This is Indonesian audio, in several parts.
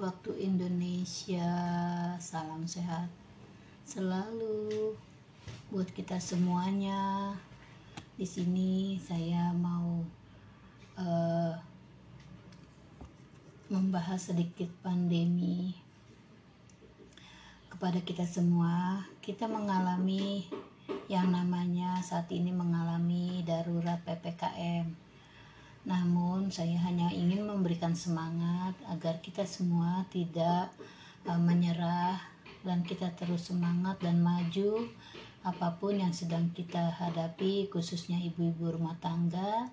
waktu Indonesia, salam sehat selalu buat kita semuanya. Di sini saya mau uh, membahas sedikit pandemi kepada kita semua. Kita mengalami yang namanya saat ini mengalami darurat PPKM. Namun saya hanya ingin memberikan semangat agar kita semua tidak uh, menyerah dan kita terus semangat dan maju apa pun yang sedang kita hadapi khususnya ibu-ibu rumah tangga.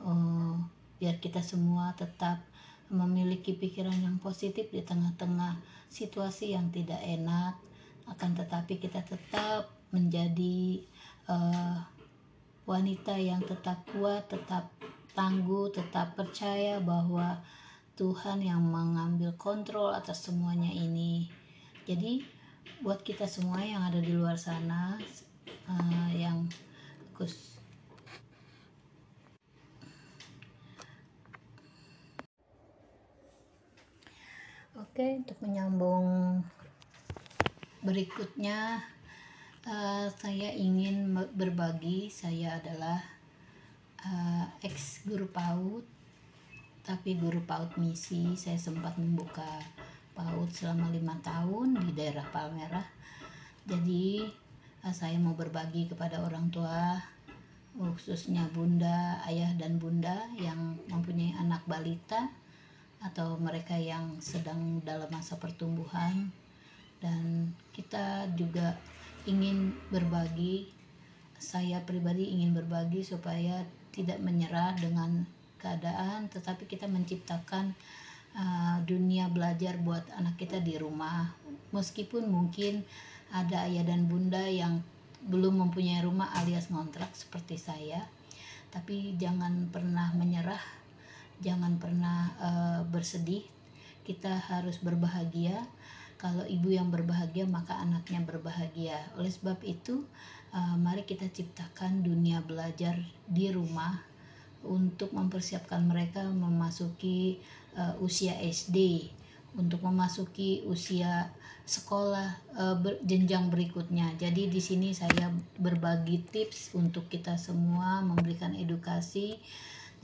Uh, biar kita semua tetap memiliki pikiran yang positif di tengah-tengah situasi yang tidak enak. Akan tetapi kita tetap menjadi uh, wanita yang tetap kuat tetap tangguh tetap percaya bahwa Tuhan yang mengambil kontrol atas semuanya ini. Jadi buat kita semua yang ada di luar sana uh, yang kus Oke, untuk menyambung berikutnya uh, saya ingin berbagi. Saya adalah uh, ex guru PAUD tapi guru PAUD misi. Saya sempat membuka PAUD selama lima tahun di daerah Palmerah. Jadi eh, saya mau berbagi kepada orang tua khususnya bunda, ayah dan bunda yang mempunyai anak balita atau mereka yang sedang dalam masa pertumbuhan. Dan kita juga ingin berbagi saya pribadi ingin berbagi supaya tidak menyerah dengan keadaan tetapi kita menciptakan uh, dunia belajar buat anak kita di rumah. Meskipun mungkin ada ayah dan bunda yang belum mempunyai rumah alias ngontrak seperti saya tapi jangan pernah menyerah jangan pernah uh, bersedih. Kita harus berbahagia kalau ibu yang berbahagia maka anaknya berbahagia oleh sebab itu uh, mari kita ciptakan dunia belajar di rumah untuk mempersiapkan mereka memasuki uh, usia SD untuk memasuki usia sekolah ber, jenjang berikutnya. Jadi di sini saya berbagi tips untuk kita semua memberikan edukasi.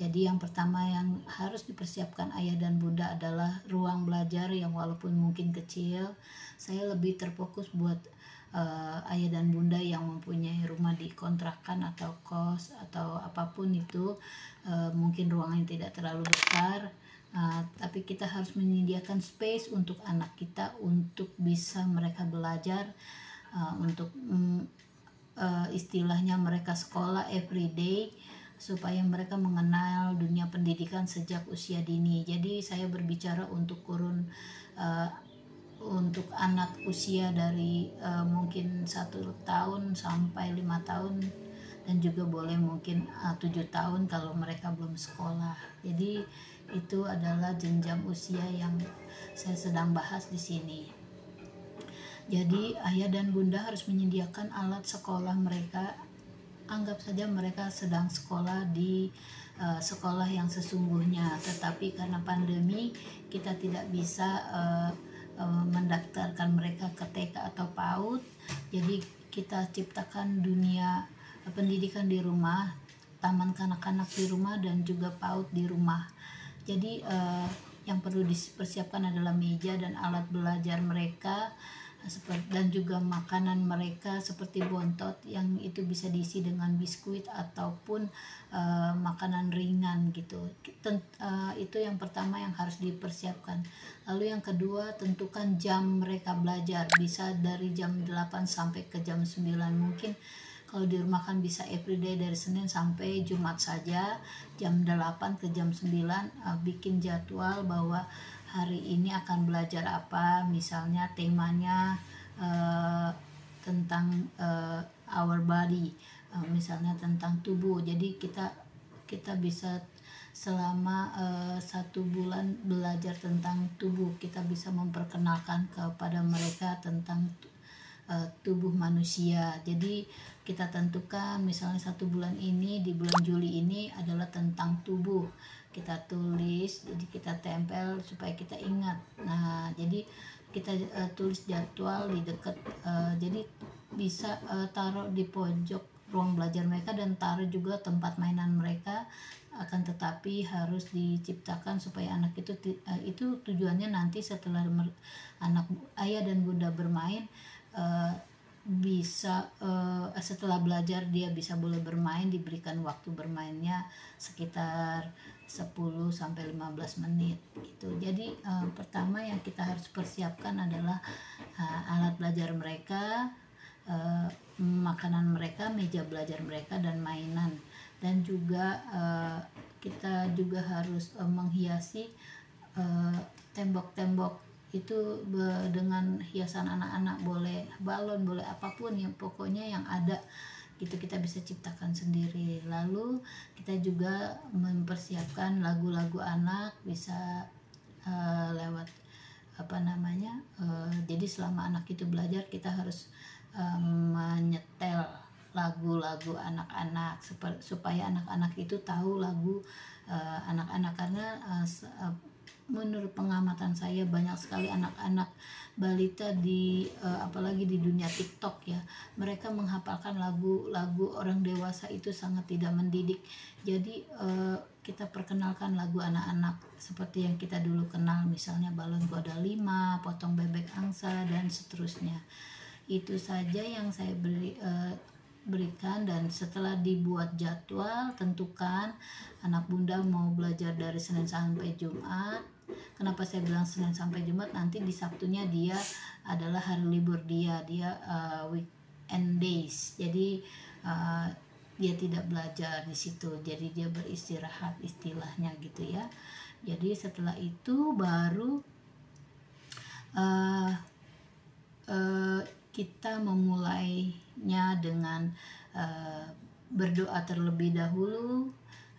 Jadi yang pertama yang harus dipersiapkan ayah dan bunda adalah ruang belajar yang walaupun mungkin kecil. Saya lebih terfokus buat uh, ayah dan bunda yang mempunyai rumah di kontrakan atau kos atau apa pun itu uh, mungkin ruangan yang tidak terlalu besar Uh, tapi kita harus menyediakan space untuk anak kita untuk bisa mereka belajar uh, untuk um, uh, istilahnya mereka sekolah everyday supaya mereka mengenal dunia pendidikan sejak usia dini. Jadi saya berbicara untuk kurun uh, untuk anak usia dari uh, mungkin satu tahun sampai lima tahun dan juga boleh mungkin tujuh uh, tahun kalau mereka belum sekolah. Jadi itu adalah jenjang usia yang saya sedang bahas di sini. Jadi ayah dan bunda harus menyediakan alat sekolah mereka. Anggap saja mereka sedang sekolah di uh, sekolah yang sesungguhnya, tetapi karena pandemi kita tidak bisa uh, mendaftarkan mereka ke TK atau PAUD. Jadi kita ciptakan dunia pendidikan di rumah, taman kanak-kanak di rumah dan juga PAUD di rumah. Jadi uh, yang perlu dipersiapkan adalah meja dan alat belajar mereka dan juga makanan mereka seperti bontot yang itu bisa diisi dengan biskuit ataupun uh, makanan ringan gitu. Tent, uh, itu yang pertama yang harus dipersiapkan. Lalu yang kedua tentukan jam mereka belajar bisa dari jam 8 sampai ke jam 9 mungkin kalau di rumah kan bisa everyday dari Senin sampai Jumat saja jam 8 ke jam 9 uh, eh, bikin jadwal bahwa hari ini akan belajar apa? Misalnya temanya uh, tentang uh, our body uh, misalnya tentang tubuh. Jadi kita kita bisa selama uh, satu bulan belajar tentang tubuh. Kita bisa memperkenalkan kepada mereka tentang uh, tubuh manusia. Jadi kita tentukan misalnya satu bulan ini di bulan Juli ini adalah tentang tubuh kita tulis jadi kita tempel supaya kita ingat. Nah jadi kita uh, tulis jadwal di dekat uh, jadi bisa uh, taruh di pojok ruang belajar mereka dan taruh juga tempat mainan mereka. Akan tetapi harus diciptakan supaya anak itu uh, itu tujuannya nanti setelah anak ayah dan bunda bermain uh, bisa uh, setelah belajar dia bisa boleh bermain diberikan waktu bermainnya sekitar 10 sampai 15 menit gitu. Jadi uh, pertama yang kita harus persiapkan adalah uh, alat belajar mereka, uh, makanan mereka, meja belajar mereka dan mainan dan juga uh, kita juga harus uh, menghiasi tembok-tembok uh, itu dengan hiasan anak-anak boleh balon boleh apa pun yang pokoknya yang ada gitu kita bisa ciptakan sendiri. Lalu kita juga mempersiapkan lagu-lagu anak bisa uh, lewat apa namanya uh, jadi selama anak itu belajar kita harus uh, menyetel lagu-lagu anak-anak supaya anak-anak itu tahu lagu anak-anak. Uh, karena uh, menurut pengamatan saya banyak sekali anak-anak balita di uh, apalagi di dunia TikTok ya. Mereka menghafalkan lagu-lagu orang dewasa itu sangat tidak mendidik. Jadi uh, kita perkenalkan lagu anak-anak seperti yang kita dulu kenal misalnya balon goda lima potong bebek angsa dan seterusnya. Itu saja yang saya beri uh, berikan dan setelah dibuat jadwal tentukan anak bunda mau belajar dari Senin sampai Jumat. Kenapa saya bilang Senin sampai Jumat? Nanti di Sabtunya dia adalah hari libur dia. Dia uh, weekend days. Jadi uh, dia tidak belajar di situ. Jadi dia beristirahat istilahnya gitu ya. Jadi setelah itu baru uh, uh, kita memulainya dengan uh, berdoa terlebih dahulu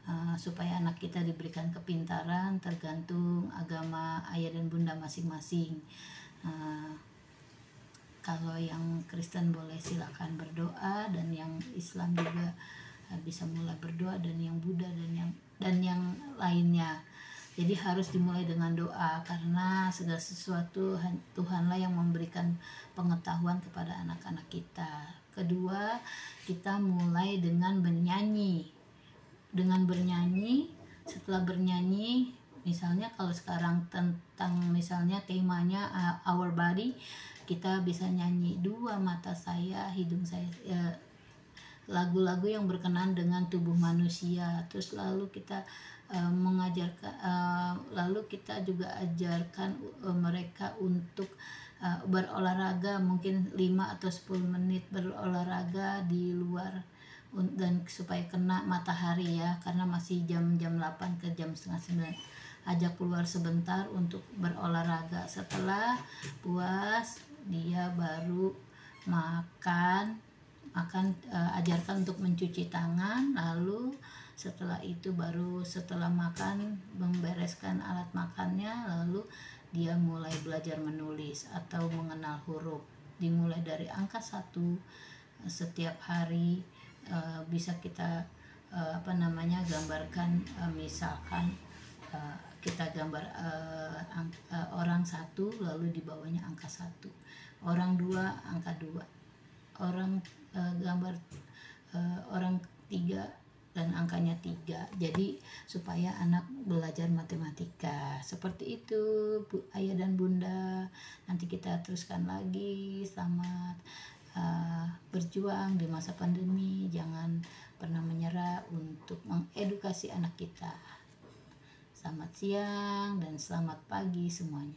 uh, supaya anak kita diberikan kepintaran tergantung agama ayah dan bunda masing-masing. Uh, kalau yang Kristen boleh silakan berdoa dan yang Islam juga bisa mulai berdoa dan yang Buddha dan yang dan yang lainnya. Jadi harus dimulai dengan doa karena segala sesuatu Tuhanlah yang memberikan pengetahuan kepada anak-anak kita. Kedua, kita mulai dengan bernyanyi dengan bernyanyi setelah bernyanyi misalnya kalau sekarang tentang misalnya temanya uh, our body kita bisa nyanyi dua mata saya hidung saya ya, lagu-lagu yang berkenan dengan tubuh manusia terus lalu kita uh, mengajarkan uh, lalu kita juga ajarkan uh, mereka untuk berolahraga mungkin 5 atau 10 menit berolahraga di luar dan supaya kena matahari ya karena masih jam-jam 8 ke jam setengah 9 ajak keluar sebentar untuk berolahraga. Setelah puas dia baru makan makan uh, ajarkan untuk mencuci tangan lalu setelah itu baru setelah makan membereskan alat makannya lalu dia mulai belajar menulis atau mengenal huruf. Dimulai dari angka satu setiap hari uh, bisa kita uh, apa namanya gambarkan misalkan kita gambar ang, orang satu lalu di bawahnya angka satu. Orang dua angka dua. Orang gambar orang tiga dan angkanya tiga. Jadi supaya anak belajar matematika. Seperti itu bu, ayah dan bunda. Nanti kita teruskan lagi. Selamat uh, berjuang di masa pandemi. Jangan pernah menyerah untuk mengedukasi anak kita. Selamat siang dan selamat pagi semuanya